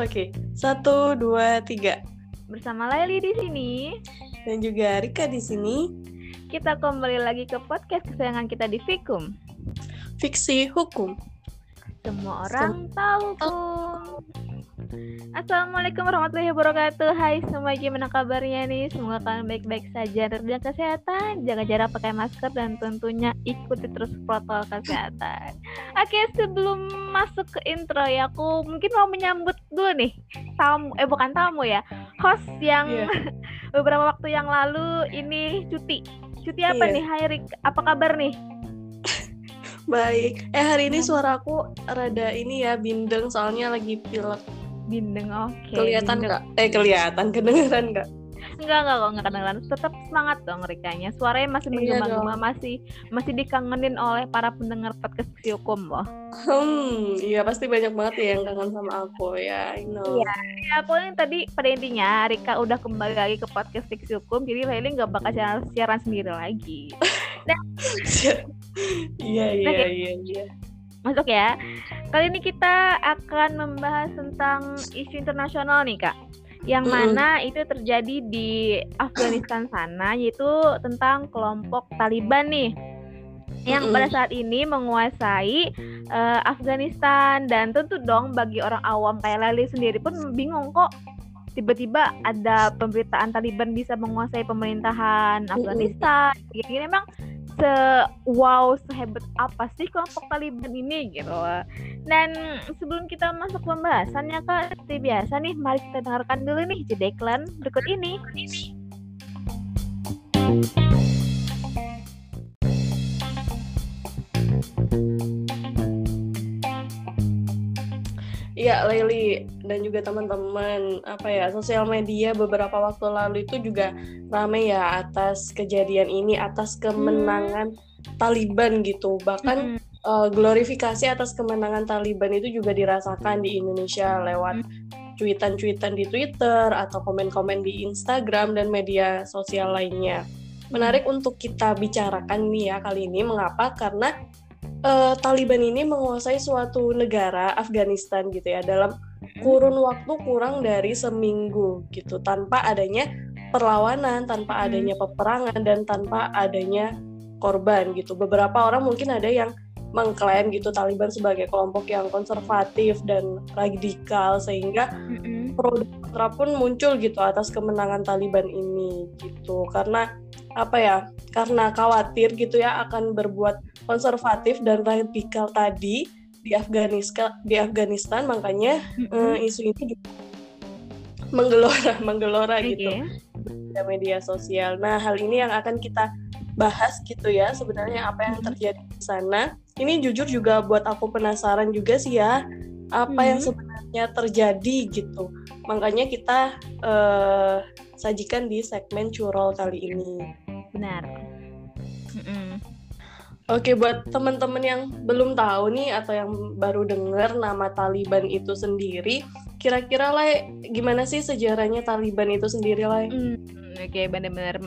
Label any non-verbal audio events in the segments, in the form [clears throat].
Oke, satu, dua, tiga. Bersama Laili di sini Dan juga Rika di sini. kita kembali lagi ke podcast kesayangan kita di Fikum. Fiksi hukum. Semua orang tahu kum. Assalamualaikum warahmatullahi wabarakatuh. Hai semua gimana kabarnya nih? Semoga kalian baik-baik saja terjaga kesehatan, jaga jarak, pakai masker dan tentunya ikuti terus protokol kesehatan. Oke, sebelum masuk ke intro ya, aku mungkin mau menyambut dulu nih tamu, eh bukan tamu ya, host yang Iya. [laughs] beberapa waktu yang lalu ini cuti. Cuti apa Iya. nih, Hai Rik? Apa kabar nih? Baik. Eh hari ini suaraku rada ini ya bindeng soalnya lagi pilek. Bindeng, oke. kelihatan bindeng. nggak? Eh kelihatan, kedengeran nggak? Enggak, enggak kok, enggak kedengeran. Tetap semangat dong Rikanya. Suaranya masih Iya menggema-gema, masih masih dikangenin oleh para pendengar podcast Hukum loh. Hmm, iya pasti banyak banget ya yang kangen sama aku ya. I know. Iya. Ya, pokoknya tadi pada intinya Rika udah kembali lagi ke podcast Fiksi Hukum, jadi Laili nggak bakal siaran, siaran sendiri lagi. [laughs] Iya iya iya iya. Masuk ya. Kali ini kita akan membahas tentang isu internasional nih Kak. Yang mana itu terjadi di Afghanistan sana yaitu tentang kelompok Taliban nih. Yang pada saat ini menguasai eh, Afghanistan dan tentu dong bagi orang awam kayak Lali sendiri pun bingung kok tiba-tiba ada pemberitaan Taliban bisa menguasai pemerintahan Afghanistan. Gini emang se wow sehebat apa sih kelompok Taliban ini gitu. Dan sebelum kita masuk pembahasannya kak seperti biasa nih mari kita dengarkan dulu nih jeda iklan berikut ini. Iya, Leli dan juga teman-teman apa ya sosial media beberapa waktu lalu itu juga ramai ya atas kejadian ini, atas kemenangan Taliban gitu. Bahkan Mm, eh, glorifikasi atas kemenangan Taliban itu juga dirasakan di Indonesia lewat cuitan-cuitan di Twitter atau komen-komen di Instagram dan media sosial lainnya. Menarik untuk kita bicarakan nih ya kali ini. Mengapa? Karena eh, Taliban ini menguasai suatu negara Afghanistan gitu ya dalam kurun waktu kurang dari seminggu gitu tanpa adanya perlawanan, tanpa adanya peperangan dan tanpa adanya korban gitu. Beberapa orang mungkin ada yang mengklaim gitu Taliban sebagai kelompok yang konservatif dan radikal sehingga mm-mm. Pro dan kontra pun muncul gitu atas kemenangan Taliban ini gitu karena apa ya karena khawatir gitu ya akan berbuat konservatif dan radikal tadi di Afghanistan di Afghanistan makanya Mm-mm. eh, isu ini juga menggelora [laughs] menggelora gitu Oke. di media sosial. Nah, hal ini yang akan kita bahas gitu ya sebenarnya apa yang terjadi di sana. Ini jujur juga buat aku penasaran juga sih ya apa yang Mhm. sebenarnya terjadi gitu. Makanya kita eh, sajikan di segmen curol kali ini. Benar. Mm-mm. Oke, buat teman-teman yang belum tahu nih atau yang baru dengar nama Taliban itu sendiri, kira-kira lah gimana sih sejarahnya Taliban itu sendiri lah? Hmm, Oke, benar-benar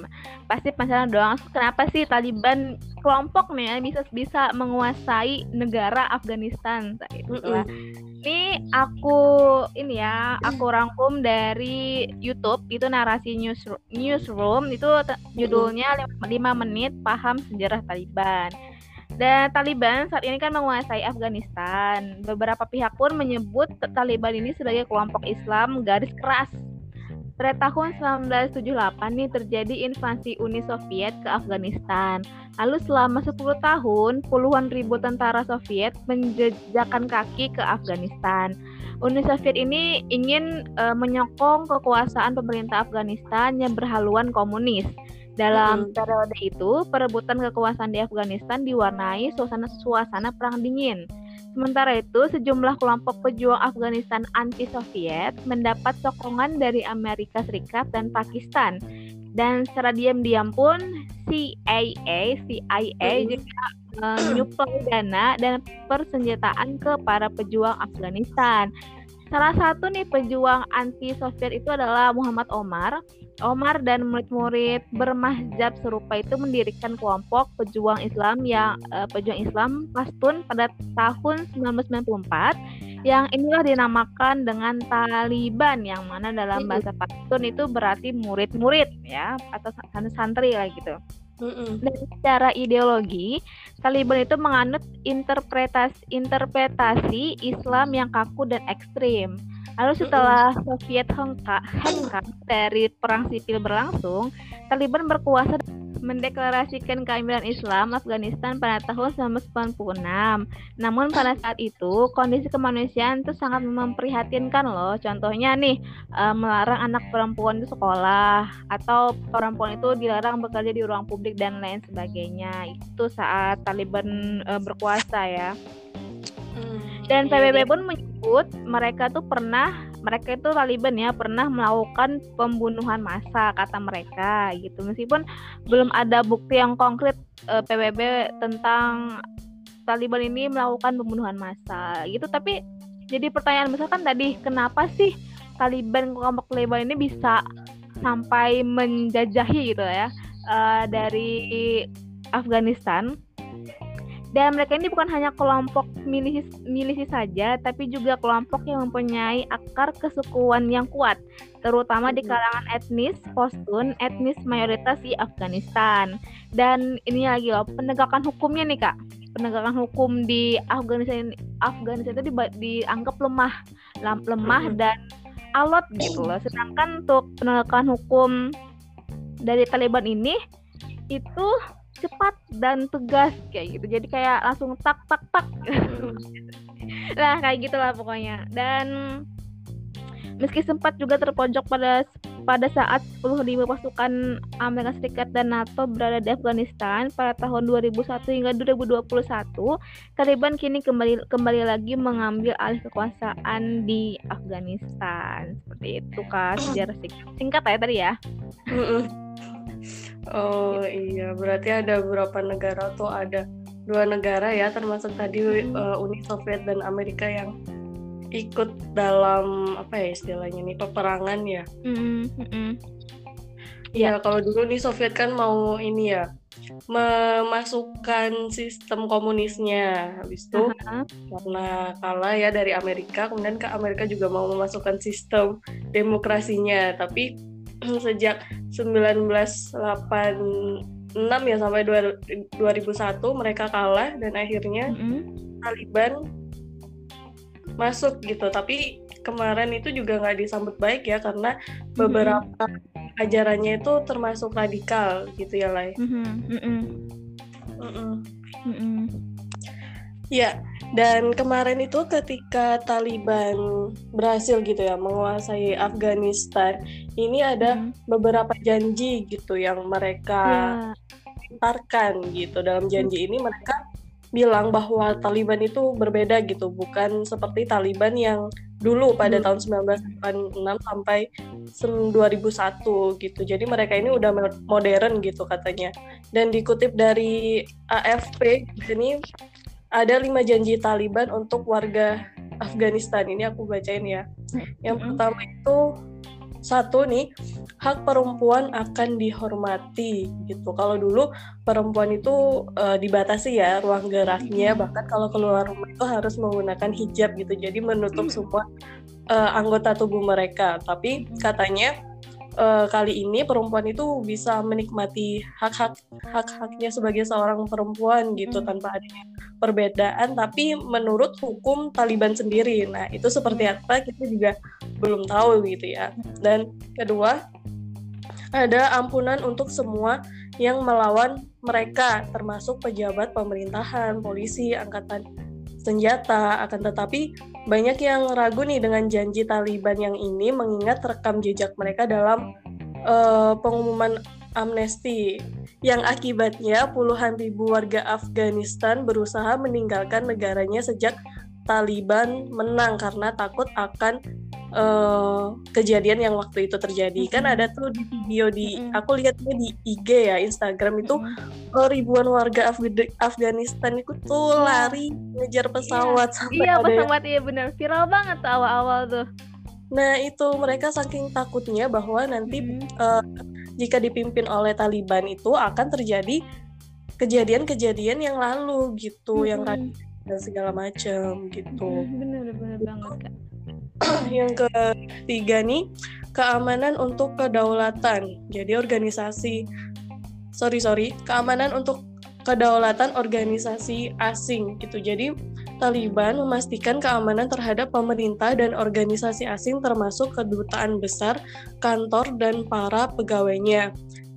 pasti penasaran doang. Kenapa sih Taliban kelompok nih ya bisa bisa menguasai negara Afghanistan? Nah, itu lah. Ini aku ini ya, aku rangkum dari YouTube itu narasi news newsroom itu judulnya 5 menit paham sejarah Taliban. Dan Taliban saat ini kan menguasai Afghanistan. Beberapa pihak pun menyebut Taliban ini sebagai kelompok Islam garis keras pada tahun 1978 nih terjadi invasi Uni Soviet ke Afghanistan. Lalu selama 10 tahun, puluhan ribu tentara Soviet menjejakkan kaki ke Afghanistan. Uni Soviet ini ingin eh, menyokong kekuasaan pemerintah Afghanistan yang berhaluan komunis. Dalam periode itu, perebutan kekuasaan di Afghanistan diwarnai suasana suasana perang dingin. Sementara itu, sejumlah kelompok pejuang Afghanistan anti-Soviet mendapat sokongan dari Amerika Serikat dan Pakistan. Dan secara diam-diam pun CIA, CIA juga menyuplai dana dan persenjataan ke para pejuang Afghanistan. Salah satu nih pejuang anti Soviet itu adalah Muhammad Omar. Omar dan murid-murid bermahjab serupa itu mendirikan kelompok pejuang Islam yang uh, pejuang Islam Pastun pada tahun 1994 yang inilah dinamakan dengan Taliban yang mana dalam bahasa Pastun itu berarti murid-murid ya atau santri lah gitu. Dan secara ideologi, Taliban itu menganut interpretasi interpretasi Islam yang kaku dan ekstrim. Lalu setelah Soviet hengkang dari perang sipil berlangsung, Taliban berkuasa mendeklarasikan kehamilan Islam Afghanistan pada tahun 1996. Namun pada saat itu kondisi kemanusiaan itu sangat memprihatinkan loh. Contohnya nih uh, melarang anak perempuan di sekolah atau perempuan itu dilarang bekerja di ruang publik dan lain sebagainya. Itu saat Taliban uh, berkuasa ya. Hmm, dan iya, PBB iya. pun menyebut mereka tuh pernah mereka itu Taliban ya pernah melakukan pembunuhan massa kata mereka gitu. Meskipun belum ada bukti yang konkret uh, eh, PBB tentang Taliban ini melakukan pembunuhan massa gitu. Tapi jadi pertanyaan misalkan tadi kenapa sih Taliban kelompok Taliban ini bisa sampai menjajahi gitu ya uh, dari Afghanistan dan mereka ini bukan hanya kelompok milisi, milisi saja, tapi juga kelompok yang mempunyai akar kesukuan yang kuat, terutama di kalangan etnis Pashtun, etnis mayoritas di Afghanistan. Dan ini lagi loh, penegakan hukumnya nih kak, penegakan hukum di Afghanistan Afghanistan itu di, dianggap lemah, lemah dan alot gitu loh. Sedangkan untuk penegakan hukum dari Taliban ini itu cepat dan tegas kayak gitu. Jadi kayak langsung tak tak tak. Nah kayak gitulah pokoknya. Dan meski sempat juga terpojok pada pada saat 10.000 pasukan Amerika Serikat dan NATO berada di Afghanistan pada tahun 2001 hingga 2021, Taliban kini kembali kembali lagi mengambil alih kekuasaan di Afghanistan. Seperti itu kak. Sejarah singkat, singkat ya tadi ya. Oh iya, berarti ada beberapa negara tuh ada dua negara ya, termasuk tadi uh, Uni Soviet dan Amerika yang ikut dalam apa ya istilahnya nih peperangan ya. Mm-hmm. Ya kalau dulu nih Soviet kan mau ini ya memasukkan sistem komunisnya, habis itu uh-huh. karena kalah ya dari Amerika, kemudian ke Amerika juga mau memasukkan sistem demokrasinya, tapi sejak 1986 ya sampai 2001 mereka kalah dan akhirnya mm -hmm. Taliban masuk gitu tapi kemarin itu juga nggak disambut baik ya karena beberapa mm -hmm. ajarannya itu termasuk radikal gitu ya Lai. Mm -hmm. Mm -hmm. Mm -hmm. Mm -hmm. Ya, dan kemarin itu ketika Taliban berhasil gitu ya menguasai Afghanistan, ini ada hmm. beberapa janji gitu yang mereka yeah. gitu. Dalam janji ini mereka bilang bahwa Taliban itu berbeda gitu, bukan seperti Taliban yang dulu pada hmm. tahun 1986 sampai 2001 gitu. Jadi mereka ini udah modern gitu katanya. Dan dikutip dari AFP ini ada lima janji Taliban untuk warga Afghanistan. Ini aku bacain ya. Yang pertama itu satu nih hak perempuan akan dihormati gitu. Kalau dulu perempuan itu uh, dibatasi ya ruang geraknya, bahkan kalau keluar rumah itu harus menggunakan hijab gitu. Jadi menutup semua uh, anggota tubuh mereka. Tapi katanya uh, kali ini perempuan itu bisa menikmati hak-hak hak-haknya sebagai seorang perempuan gitu hmm. tanpa adanya perbedaan tapi menurut hukum Taliban sendiri nah itu seperti hmm. apa kita juga belum tahu gitu ya dan kedua ada ampunan untuk semua yang melawan mereka termasuk pejabat pemerintahan polisi angkatan senjata akan tetapi banyak yang ragu nih dengan janji Taliban yang ini mengingat rekam jejak mereka dalam uh, pengumuman amnesti yang akibatnya puluhan ribu warga Afghanistan berusaha meninggalkan negaranya sejak Taliban menang karena takut akan uh, kejadian yang waktu itu terjadi. Mm -hmm. Kan ada tuh di video di mm -hmm. aku lihatnya di IG ya Instagram itu mm -hmm. ribuan warga Af Afghanistan itu tuh iya. lari ngejar pesawat iya. sampai iya, pesawat iya benar viral banget tuh awal-awal tuh. Nah itu mereka saking takutnya bahwa nanti hmm. uh, jika dipimpin oleh Taliban itu akan terjadi kejadian-kejadian yang lalu gitu, hmm. yang dan segala macam gitu. Bener-bener banget kak. [clears throat] yang ketiga nih keamanan untuk kedaulatan. Jadi organisasi sorry sorry keamanan untuk kedaulatan organisasi asing gitu. Jadi Taliban memastikan keamanan terhadap pemerintah dan organisasi asing termasuk kedutaan besar, kantor dan para pegawainya.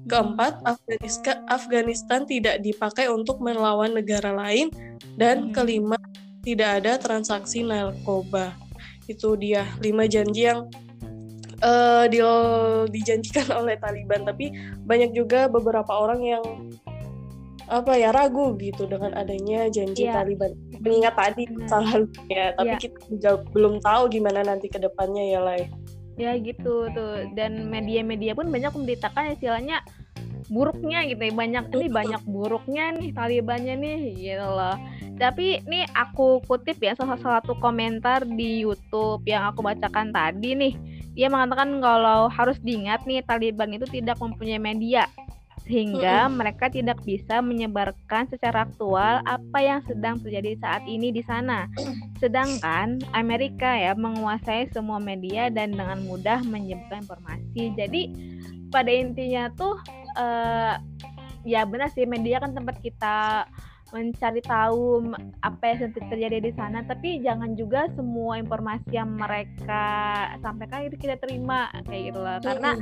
Keempat, Afghanistan, tidak dipakai untuk melawan negara lain dan kelima, tidak ada transaksi narkoba. Itu dia lima janji yang uh, di, dijanjikan [laughs] oleh Taliban. Tapi banyak juga beberapa orang yang apa ya ragu gitu dengan adanya janji yeah. Taliban. Mengingat tadi salah ya, tapi yeah. kita juga belum tahu gimana nanti ke depannya ya, Lai ya gitu tuh dan media-media pun banyak memberitakan istilahnya buruknya gitu ya banyak ini banyak buruknya nih Talibannya nih gitu loh tapi nih aku kutip ya salah satu komentar di YouTube yang aku bacakan tadi nih dia mengatakan kalau harus diingat nih Taliban itu tidak mempunyai media sehingga hmm. mereka tidak bisa menyebarkan secara aktual apa yang sedang terjadi saat ini di sana. Sedangkan Amerika ya menguasai semua media dan dengan mudah menyebarkan informasi. Jadi pada intinya tuh uh, ya benar sih media kan tempat kita mencari tahu apa yang terjadi di sana. Tapi jangan juga semua informasi yang mereka sampaikan itu kita terima kayak gitu lah karena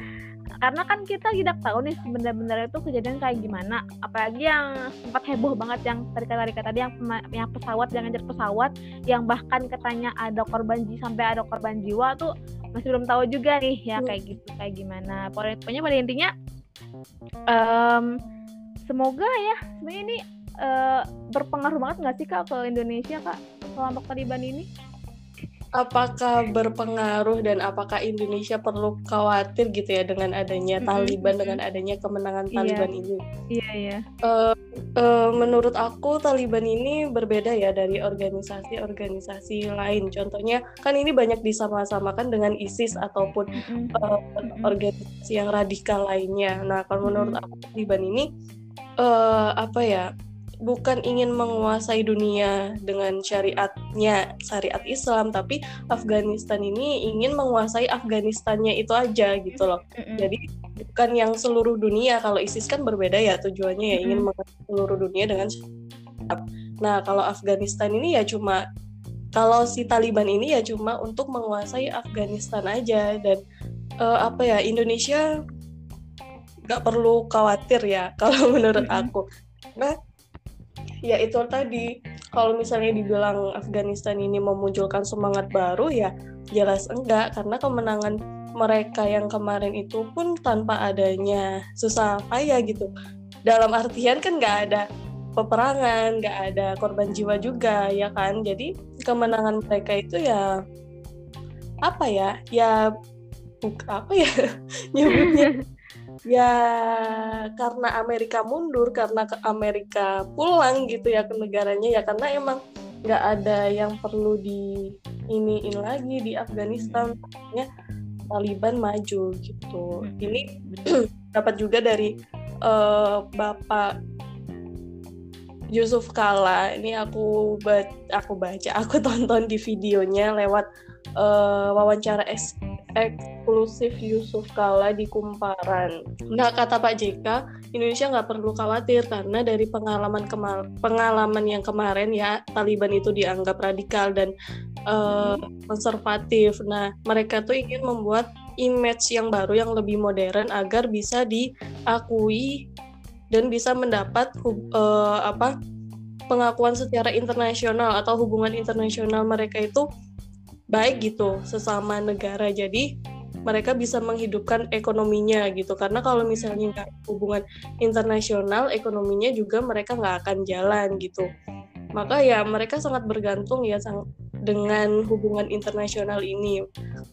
karena kan kita tidak tahu nih sebenarnya itu kejadian kayak gimana. Apalagi yang sempat heboh banget yang tadi kata tadi yang yang pesawat yang ngejar pesawat yang bahkan katanya ada korban jiwa sampai ada korban jiwa tuh masih belum tahu juga nih ya kayak gitu kayak gimana. Pokoknya pada intinya um, semoga ya sebenarnya ini uh, berpengaruh banget nggak sih kak ke Indonesia kak kelompok Taliban ini apakah berpengaruh dan apakah Indonesia perlu khawatir gitu ya dengan adanya mm-hmm. Taliban dengan adanya kemenangan iya. Taliban ini? Iya iya. Uh, uh, menurut aku Taliban ini berbeda ya dari organisasi-organisasi lain. Contohnya kan ini banyak disama-samakan dengan ISIS ataupun mm-hmm. uh, organisasi yang radikal lainnya. Nah kalau menurut aku Taliban ini uh, apa ya? Bukan ingin menguasai dunia dengan syariatnya syariat Islam tapi Afghanistan ini ingin menguasai Afghanistannya itu aja gitu loh. Mm-hmm. jadi bukan yang seluruh dunia. Kalau ISIS kan berbeda ya tujuannya ya ingin menguasai seluruh dunia dengan nah kalau Afghanistan ini ya cuma kalau si Taliban ini ya cuma untuk menguasai Afghanistan aja. Dan uh, apa ya Indonesia nggak perlu khawatir ya [laughs] kalau menurut aku. Nah ya itu tadi. Kalau misalnya dibilang Afghanistan ini memunculkan semangat baru ya jelas enggak karena kemenangan mereka yang kemarin itu pun tanpa adanya susah payah gitu. Dalam artian kan nggak ada peperangan nggak ada korban jiwa juga ya kan? Jadi kemenangan mereka itu ya apa ya? Ya apa ya? [laughs] Nyebutnya [laughs] ya karena Amerika mundur karena ke Amerika pulang gitu ya ke negaranya ya karena emang nggak ada yang perlu di iniin lagi di Afghanistan. Ya Taliban maju gitu. Ini [clears throat] dapat juga dari uh, Bapak Yusuf Kala ini aku aku baca aku [laughs] tonton di videonya lewat uh, wawancara eksklusif Yusuf Kala di Kumparan. Nah, kata Pak JK, Indonesia nggak perlu khawatir karena dari pengalaman pengalaman yang kemarin ya Taliban itu dianggap radikal dan uh, konservatif. Nah, mereka tuh ingin membuat image yang baru yang lebih modern agar bisa diakui dan bisa mendapat uh, apa pengakuan secara internasional atau hubungan internasional mereka itu baik gitu sesama negara. Jadi mereka bisa menghidupkan ekonominya gitu. Karena kalau misalnya nggak hubungan internasional ekonominya juga mereka nggak akan jalan gitu. Maka ya mereka sangat bergantung ya sang dengan hubungan internasional ini.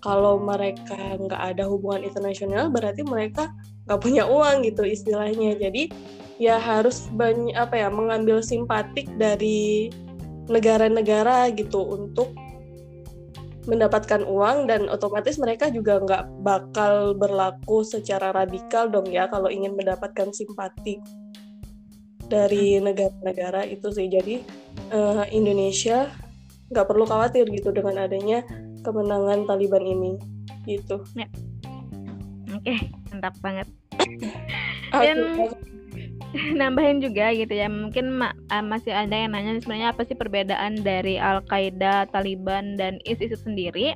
Kalau mereka nggak ada hubungan internasional berarti mereka nggak punya uang gitu istilahnya. Jadi ya harus banyak apa ya mengambil simpatik dari negara-negara gitu untuk mendapatkan uang dan otomatis mereka juga nggak bakal berlaku secara radikal dong ya kalau ingin mendapatkan simpati dari hmm. negara-negara itu sih jadi uh, Indonesia nggak perlu khawatir gitu dengan adanya kemenangan Taliban ini gitu. Ya. Oke, mantap banget. Dan [laughs] nambahin juga gitu ya mungkin ma uh, masih ada yang nanya sebenarnya apa sih perbedaan dari Al Qaeda, Taliban dan ISIS itu sendiri.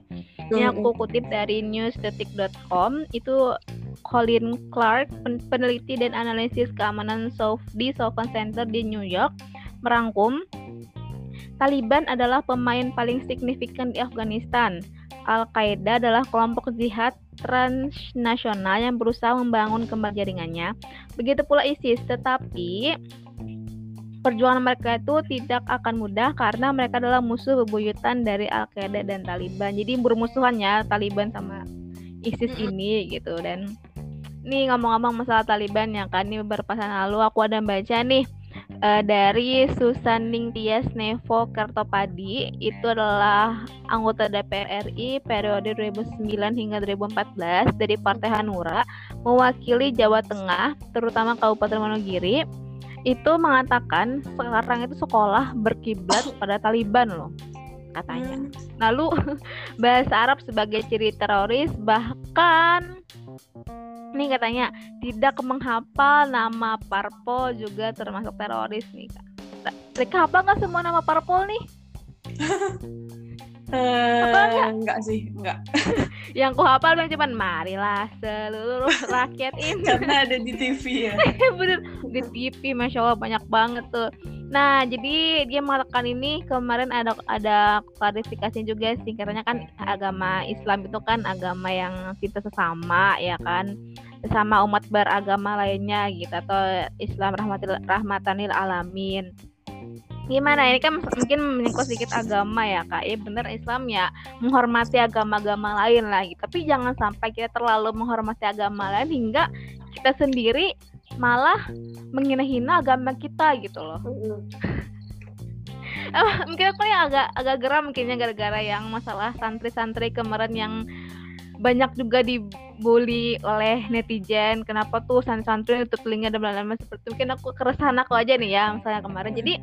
Ini aku kutip dari newsdetik.com itu Colin Clark, peneliti dan analisis keamanan di Southern Center di New York, merangkum Taliban adalah pemain paling signifikan di Afghanistan. Al-Qaeda adalah kelompok jihad transnasional yang berusaha membangun kembali jaringannya. Begitu pula ISIS, tetapi perjuangan mereka itu tidak akan mudah karena mereka adalah musuh bebuyutan dari Al-Qaeda dan Taliban. Jadi bermusuhan ya Taliban sama ISIS ini gitu dan nih ngomong-ngomong masalah Taliban ya kan ini beberapa saat lalu aku ada baca nih uh, dari Susaning Tias Nevo Kertopadi itu adalah anggota DPR RI periode 2009 hingga 2014 dari Partai Hanura mewakili Jawa Tengah terutama Kabupaten Wonogiri itu mengatakan sekarang itu sekolah berkiblat [coughs] pada Taliban loh katanya. Hmm. Lalu [laughs] bahasa Arab sebagai ciri teroris bahkan nih katanya tidak menghafal nama parpol juga termasuk teroris nih kak. Mereka apa nggak semua nama parpol nih? [laughs] Uh, enggak? sih, enggak. [laughs] yang ku hafal yang cuman marilah seluruh [laughs] rakyat ini. Karena ada di TV ya. [laughs] Bener di TV, masya Allah banyak banget tuh. Nah, jadi dia mengatakan ini kemarin ada ada klarifikasi juga sih karena kan agama Islam itu kan agama yang kita sesama ya kan sama umat beragama lainnya gitu atau Islam rahmatil rahmatanil alamin gimana? Ini kan mungkin menyingkut sedikit agama ya kak. Ya bener Islam ya menghormati agama-agama lain lagi. Tapi jangan sampai kita terlalu menghormati agama lain hingga kita sendiri malah menghina-hina agama kita gitu loh. Oh, [laughs] mungkin aku yang agak agak geram mungkinnya gara-gara yang masalah santri-santri kemarin yang banyak juga dibully oleh netizen. Kenapa tuh santri-santri itu telinga dan lain-lain seperti mungkin aku keresahan aku aja nih ya misalnya kemarin. Jadi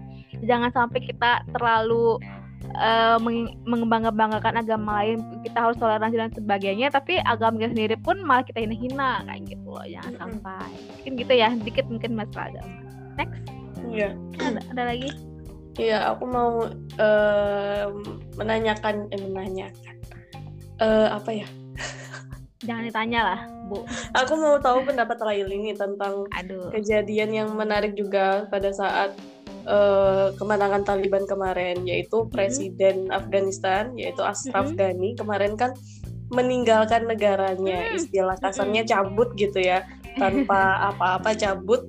jangan sampai kita terlalu uh, mengembangkan agama lain kita harus toleransi dan sebagainya tapi agama kita sendiri pun malah kita hina-hina kayak gitu loh jangan sampai. Mungkin gitu ya sedikit mungkin masalah agama next. Iya. Ada, ada lagi? Iya, aku mau uh, menanyakan, eh, menanyakan. Uh, apa ya? [laughs] Jangan ditanya lah, Bu. Aku mau tahu pendapat Raili ini tentang Aduh. kejadian yang menarik juga pada saat uh, kemenangan Taliban kemarin, yaitu mm-hmm. Presiden Afghanistan, yaitu Ashraf mm-hmm. Ghani kemarin kan meninggalkan negaranya, mm-hmm. istilah kasarnya cabut gitu ya, tanpa [laughs] apa-apa cabut,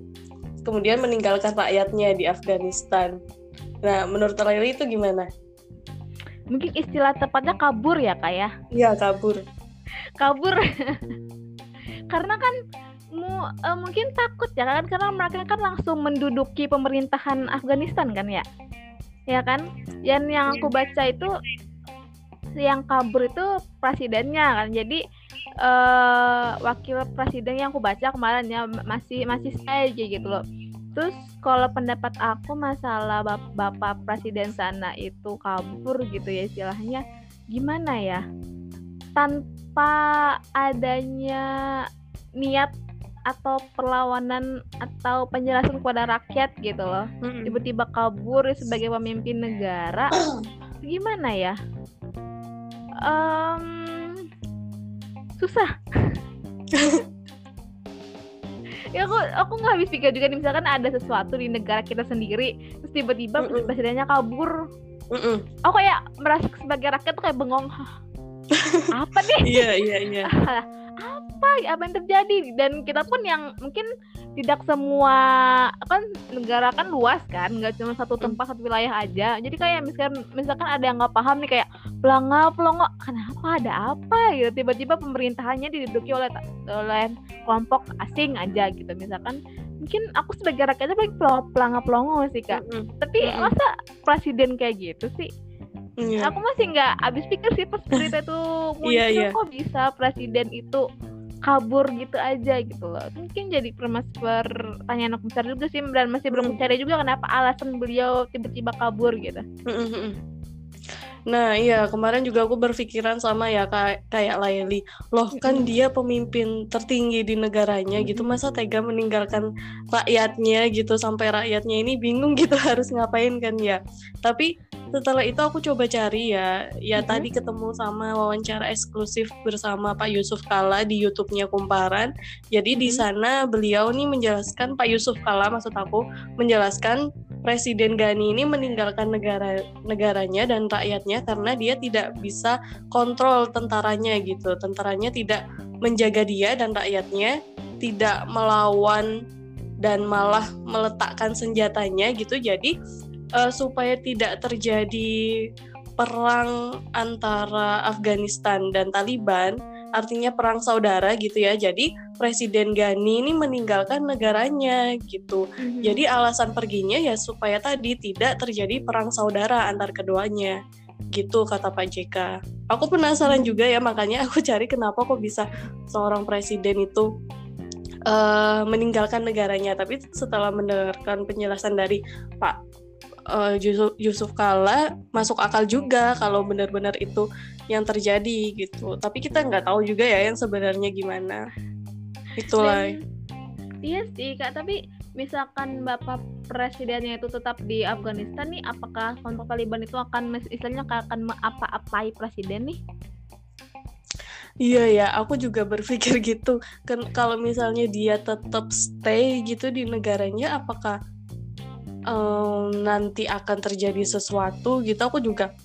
kemudian meninggalkan rakyatnya di Afghanistan. Nah, menurut Raili itu gimana? Mungkin istilah tepatnya kabur ya, Kak ya? Iya, kabur [laughs] kabur [laughs] karena kan mu, uh, mungkin takut ya kan? Karena mereka kan langsung menduduki pemerintahan Afghanistan kan ya? Ya kan? Yang yang aku baca itu yang kabur itu presidennya kan? Jadi uh, wakil presiden yang aku baca kemarin ya masih masih saya aja gitu loh. Terus kalau pendapat aku masalah bap bapak presiden sana itu kabur gitu ya istilahnya gimana ya? Tanpa adanya niat atau perlawanan atau penjelasan kepada rakyat gitu loh. Tiba-tiba kabur sebagai pemimpin negara. [clears throat] Gimana ya? Um, susah. [laughs] Ya aku aku nggak habis pikir juga nih misalkan ada sesuatu di negara kita sendiri terus tiba-tiba mm -mm. presidennya kabur. Mm -mm. aku kayak merasa sebagai rakyat tuh kayak bengong. [laughs] Apa nih? Iya iya iya. [laughs] Apa apa yang terjadi dan kita pun yang mungkin tidak semua kan negara kan luas kan nggak cuma satu hmm. tempat satu wilayah aja jadi kayak misalkan misalkan ada yang nggak paham nih kayak pelangga pelongo kenapa ada apa gitu tiba-tiba pemerintahannya diduduki oleh oleh kelompok asing aja gitu misalkan mungkin aku sebagai rakyatnya paling pelangga pelongo sih kak mm -hmm. tapi mm -hmm. masa presiden kayak gitu sih yeah. aku masih nggak habis pikir sih pas berita itu muncul yeah, yeah. kok bisa presiden itu kabur gitu aja gitu loh. Mungkin jadi pertanyaan aku besar juga sih dan masih belum mencari juga kenapa alasan beliau tiba-tiba kabur gitu. Nah iya kemarin juga aku berpikiran sama ya kayak kayak Laili. Loh kan dia pemimpin tertinggi di negaranya gitu Masa tega meninggalkan rakyatnya gitu Sampai rakyatnya ini bingung gitu [laughs] harus ngapain kan ya? Tapi setelah itu aku coba cari ya ya mm-hmm. tadi ketemu sama wawancara eksklusif bersama Pak Yusuf Kala di YouTube-nya Kumparan jadi mm-hmm. di sana beliau nih menjelaskan Pak Yusuf Kala maksud aku menjelaskan Presiden Gani ini meninggalkan negara negaranya dan rakyatnya karena dia tidak bisa kontrol tentaranya gitu tentaranya tidak menjaga dia dan rakyatnya tidak melawan dan malah meletakkan senjatanya gitu jadi uh, supaya tidak terjadi perang antara Afghanistan dan Taliban, artinya perang saudara gitu ya. Jadi Presiden Ghani ini meninggalkan negaranya gitu. Mm-hmm. Jadi alasan perginya ya supaya tadi tidak terjadi perang saudara antar keduanya. Gitu kata Pak JK. Aku penasaran mhm. juga ya makanya aku cari kenapa kok bisa seorang presiden itu uh, meninggalkan negaranya. Tapi setelah mendengarkan penjelasan dari Pak uh, Yusuf, Yusuf Kala masuk akal juga kalau benar-benar itu yang terjadi gitu. Tapi kita nggak tahu juga ya yang sebenarnya gimana. Itulah. Dan, iya sih kak. Tapi misalkan bapak presidennya itu tetap di Afghanistan nih, apakah kelompok Taliban itu akan istilahnya akan apa-apai presiden nih? Iya ya, aku juga berpikir [laughs] gitu. Kan kalau misalnya dia tetap stay gitu di negaranya, apakah um, nanti akan terjadi sesuatu gitu aku juga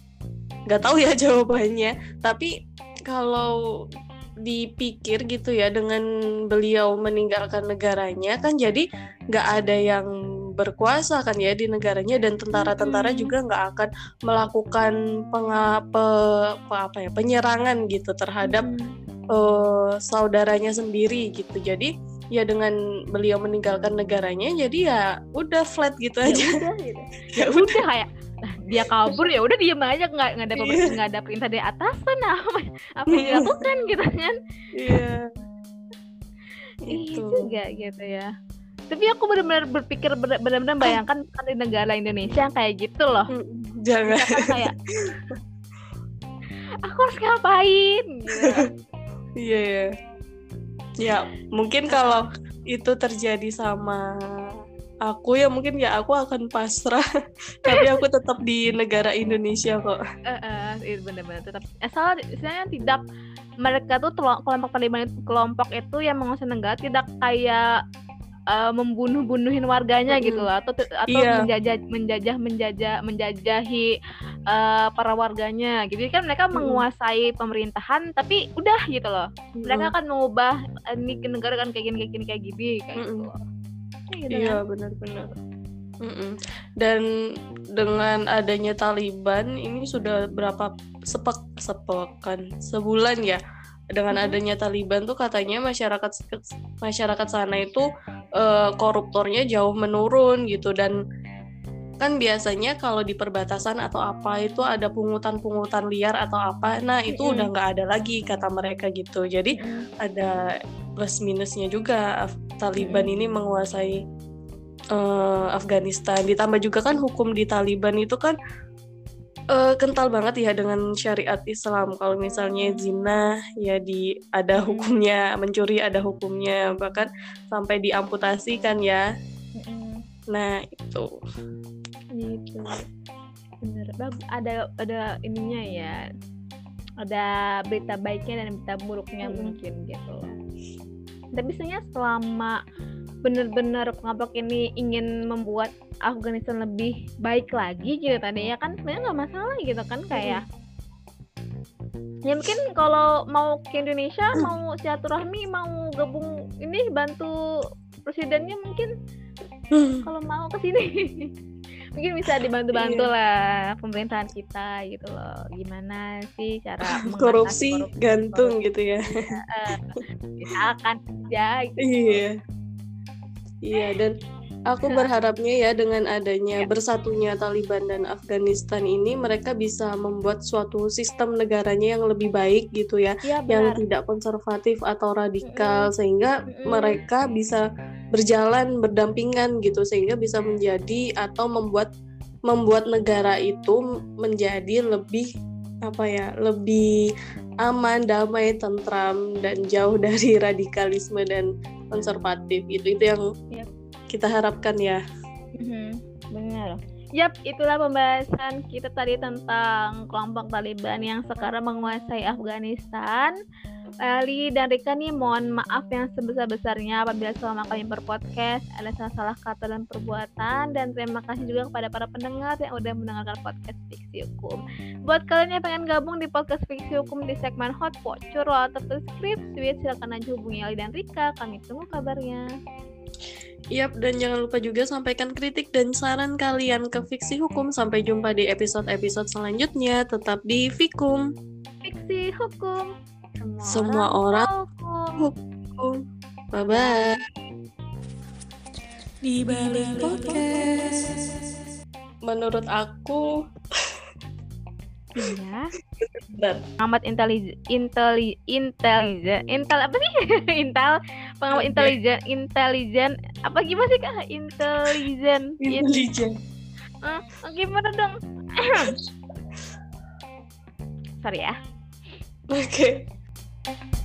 nggak tahu ya [laughs] jawabannya. Tapi kalau dipikir gitu ya dengan beliau meninggalkan negaranya kan jadi nggak ada yang berkuasa kan ya di negaranya dan tentara-tentara juga nggak akan melakukan pengape apa ya penyerangan gitu terhadap uh, saudaranya sendiri gitu. Jadi ya dengan beliau meninggalkan negaranya jadi ya udah flat gitu ya aja. udah, [laughs] gitu. ya udah. kayak nah, dia kabur ya udah diem aja nggak nggak ada yeah. nggak ada perintah dari atasan apa apa yang dilakukan gitu kan. Iya. Iya juga gitu ya. Tapi aku benar-benar berpikir benar-benar bayangkan kan [clears throat] di negara Indonesia yang kayak gitu loh. Jangan. Kayak [laughs] aku harus ngapain? Gitu. iya yeah, ya mungkin kalau itu terjadi sama aku ya mungkin ya aku akan pasrah. [laughs] Tapi aku tetap di negara Indonesia kok. Uh, uh, itu benar-benar tetap asal istilahnya tidak mereka tuh kelompok Taliban kelompok itu yang menguasai negara tidak kayak uh, membunuh-bunuhin warganya mm -hmm. gitu atau atau yeah. menjajah menjajah menjajah menjajahi uh, para warganya gitu kan mereka mm -hmm. menguasai pemerintahan tapi udah gitu loh mereka mm -hmm. akan mengubah ini negara kan kayak gini kayak gini kayak gini kayak mm -hmm. gitu, gitu iya kan? benar-benar mm -mm. dan dengan adanya Taliban ini sudah berapa sepek sepekan sebulan ya dengan adanya Taliban tuh katanya masyarakat masyarakat sana itu uh, koruptornya jauh menurun gitu. Dan kan biasanya kalau di perbatasan atau apa itu ada pungutan-pungutan liar atau apa nah itu mm udah nggak ada lagi kata mereka gitu. Jadi mm ada plus minusnya juga. Taliban mm ini menguasai uh, Afghanistan. Ditambah juga kan hukum di Taliban itu kan uh, kental banget ya dengan syariat Islam. Kalau misalnya zina ya di ada hukumnya, mencuri ada hukumnya, bahkan sampai diamputasi kan ya. Nah, itu. Gitu. Bener. Ada ada ininya ya. Ada berita baiknya dan berita buruknya hmm. mungkin gitu. Tapi sebenarnya selama benar-benar kelompok ini ingin membuat Afghanistan lebih baik lagi gitu tadi ya kan sebenarnya nggak masalah gitu kan kayak ya mungkin kalau mau ke Indonesia mau silaturahmi mau gabung ini bantu presidennya mungkin kalau mau ke sini. [laughs] Mungkin bisa dibantu-bantu iya. lah pemerintahan kita gitu loh. Gimana sih cara [laughs] korupsi, korupsi? gantung korupsi. gitu ya. Misalkan ya gitu. iya. Iya dan aku berharapnya ya dengan adanya ya. bersatunya Taliban dan Afghanistan ini mereka bisa membuat suatu sistem negaranya yang lebih baik gitu ya, ya yang tidak konservatif atau radikal mm -hmm. sehingga mm -hmm. mereka bisa berjalan berdampingan gitu sehingga bisa menjadi atau membuat membuat negara itu menjadi lebih apa ya lebih aman damai tentram dan jauh [laughs] dari radikalisme dan konservatif itu itu yang yep. Kita harapkan ya mm-hmm. benar Yap, itulah pembahasan kita tadi tentang kelompok Taliban yang sekarang menguasai Afghanistan. Ali dan Rika nih mohon maaf yang sebesar-besarnya apabila selama kami berpodcast ada salah-salah kata dan perbuatan dan terima kasih juga kepada para pendengar yang udah mendengarkan podcast Fiksi Hukum. Buat kalian yang pengen gabung di podcast Fiksi Hukum di segmen Hotpot, Curhat atau Script, silakan aja hubungi Ali dan Rika. Kami tunggu kabarnya. Yap, dan jangan lupa juga sampaikan kritik dan saran kalian ke Fiksi Hukum. Sampai jumpa di episode-episode selanjutnya. Tetap di Fikum. Fiksi Hukum. Semua, Semua orang, orang hukum. Bye-bye. Di balik podcast. Menurut aku Iya. Pengamat intelijen, inteli, intelijen, intel apa sih? [laughs] intel, pengamat okay. intelijen, intelijen, apa gimana sih kak? Intelijen. Intelijen. Uh, gimana dong? [coughs] Sorry ya. Oke. Okay.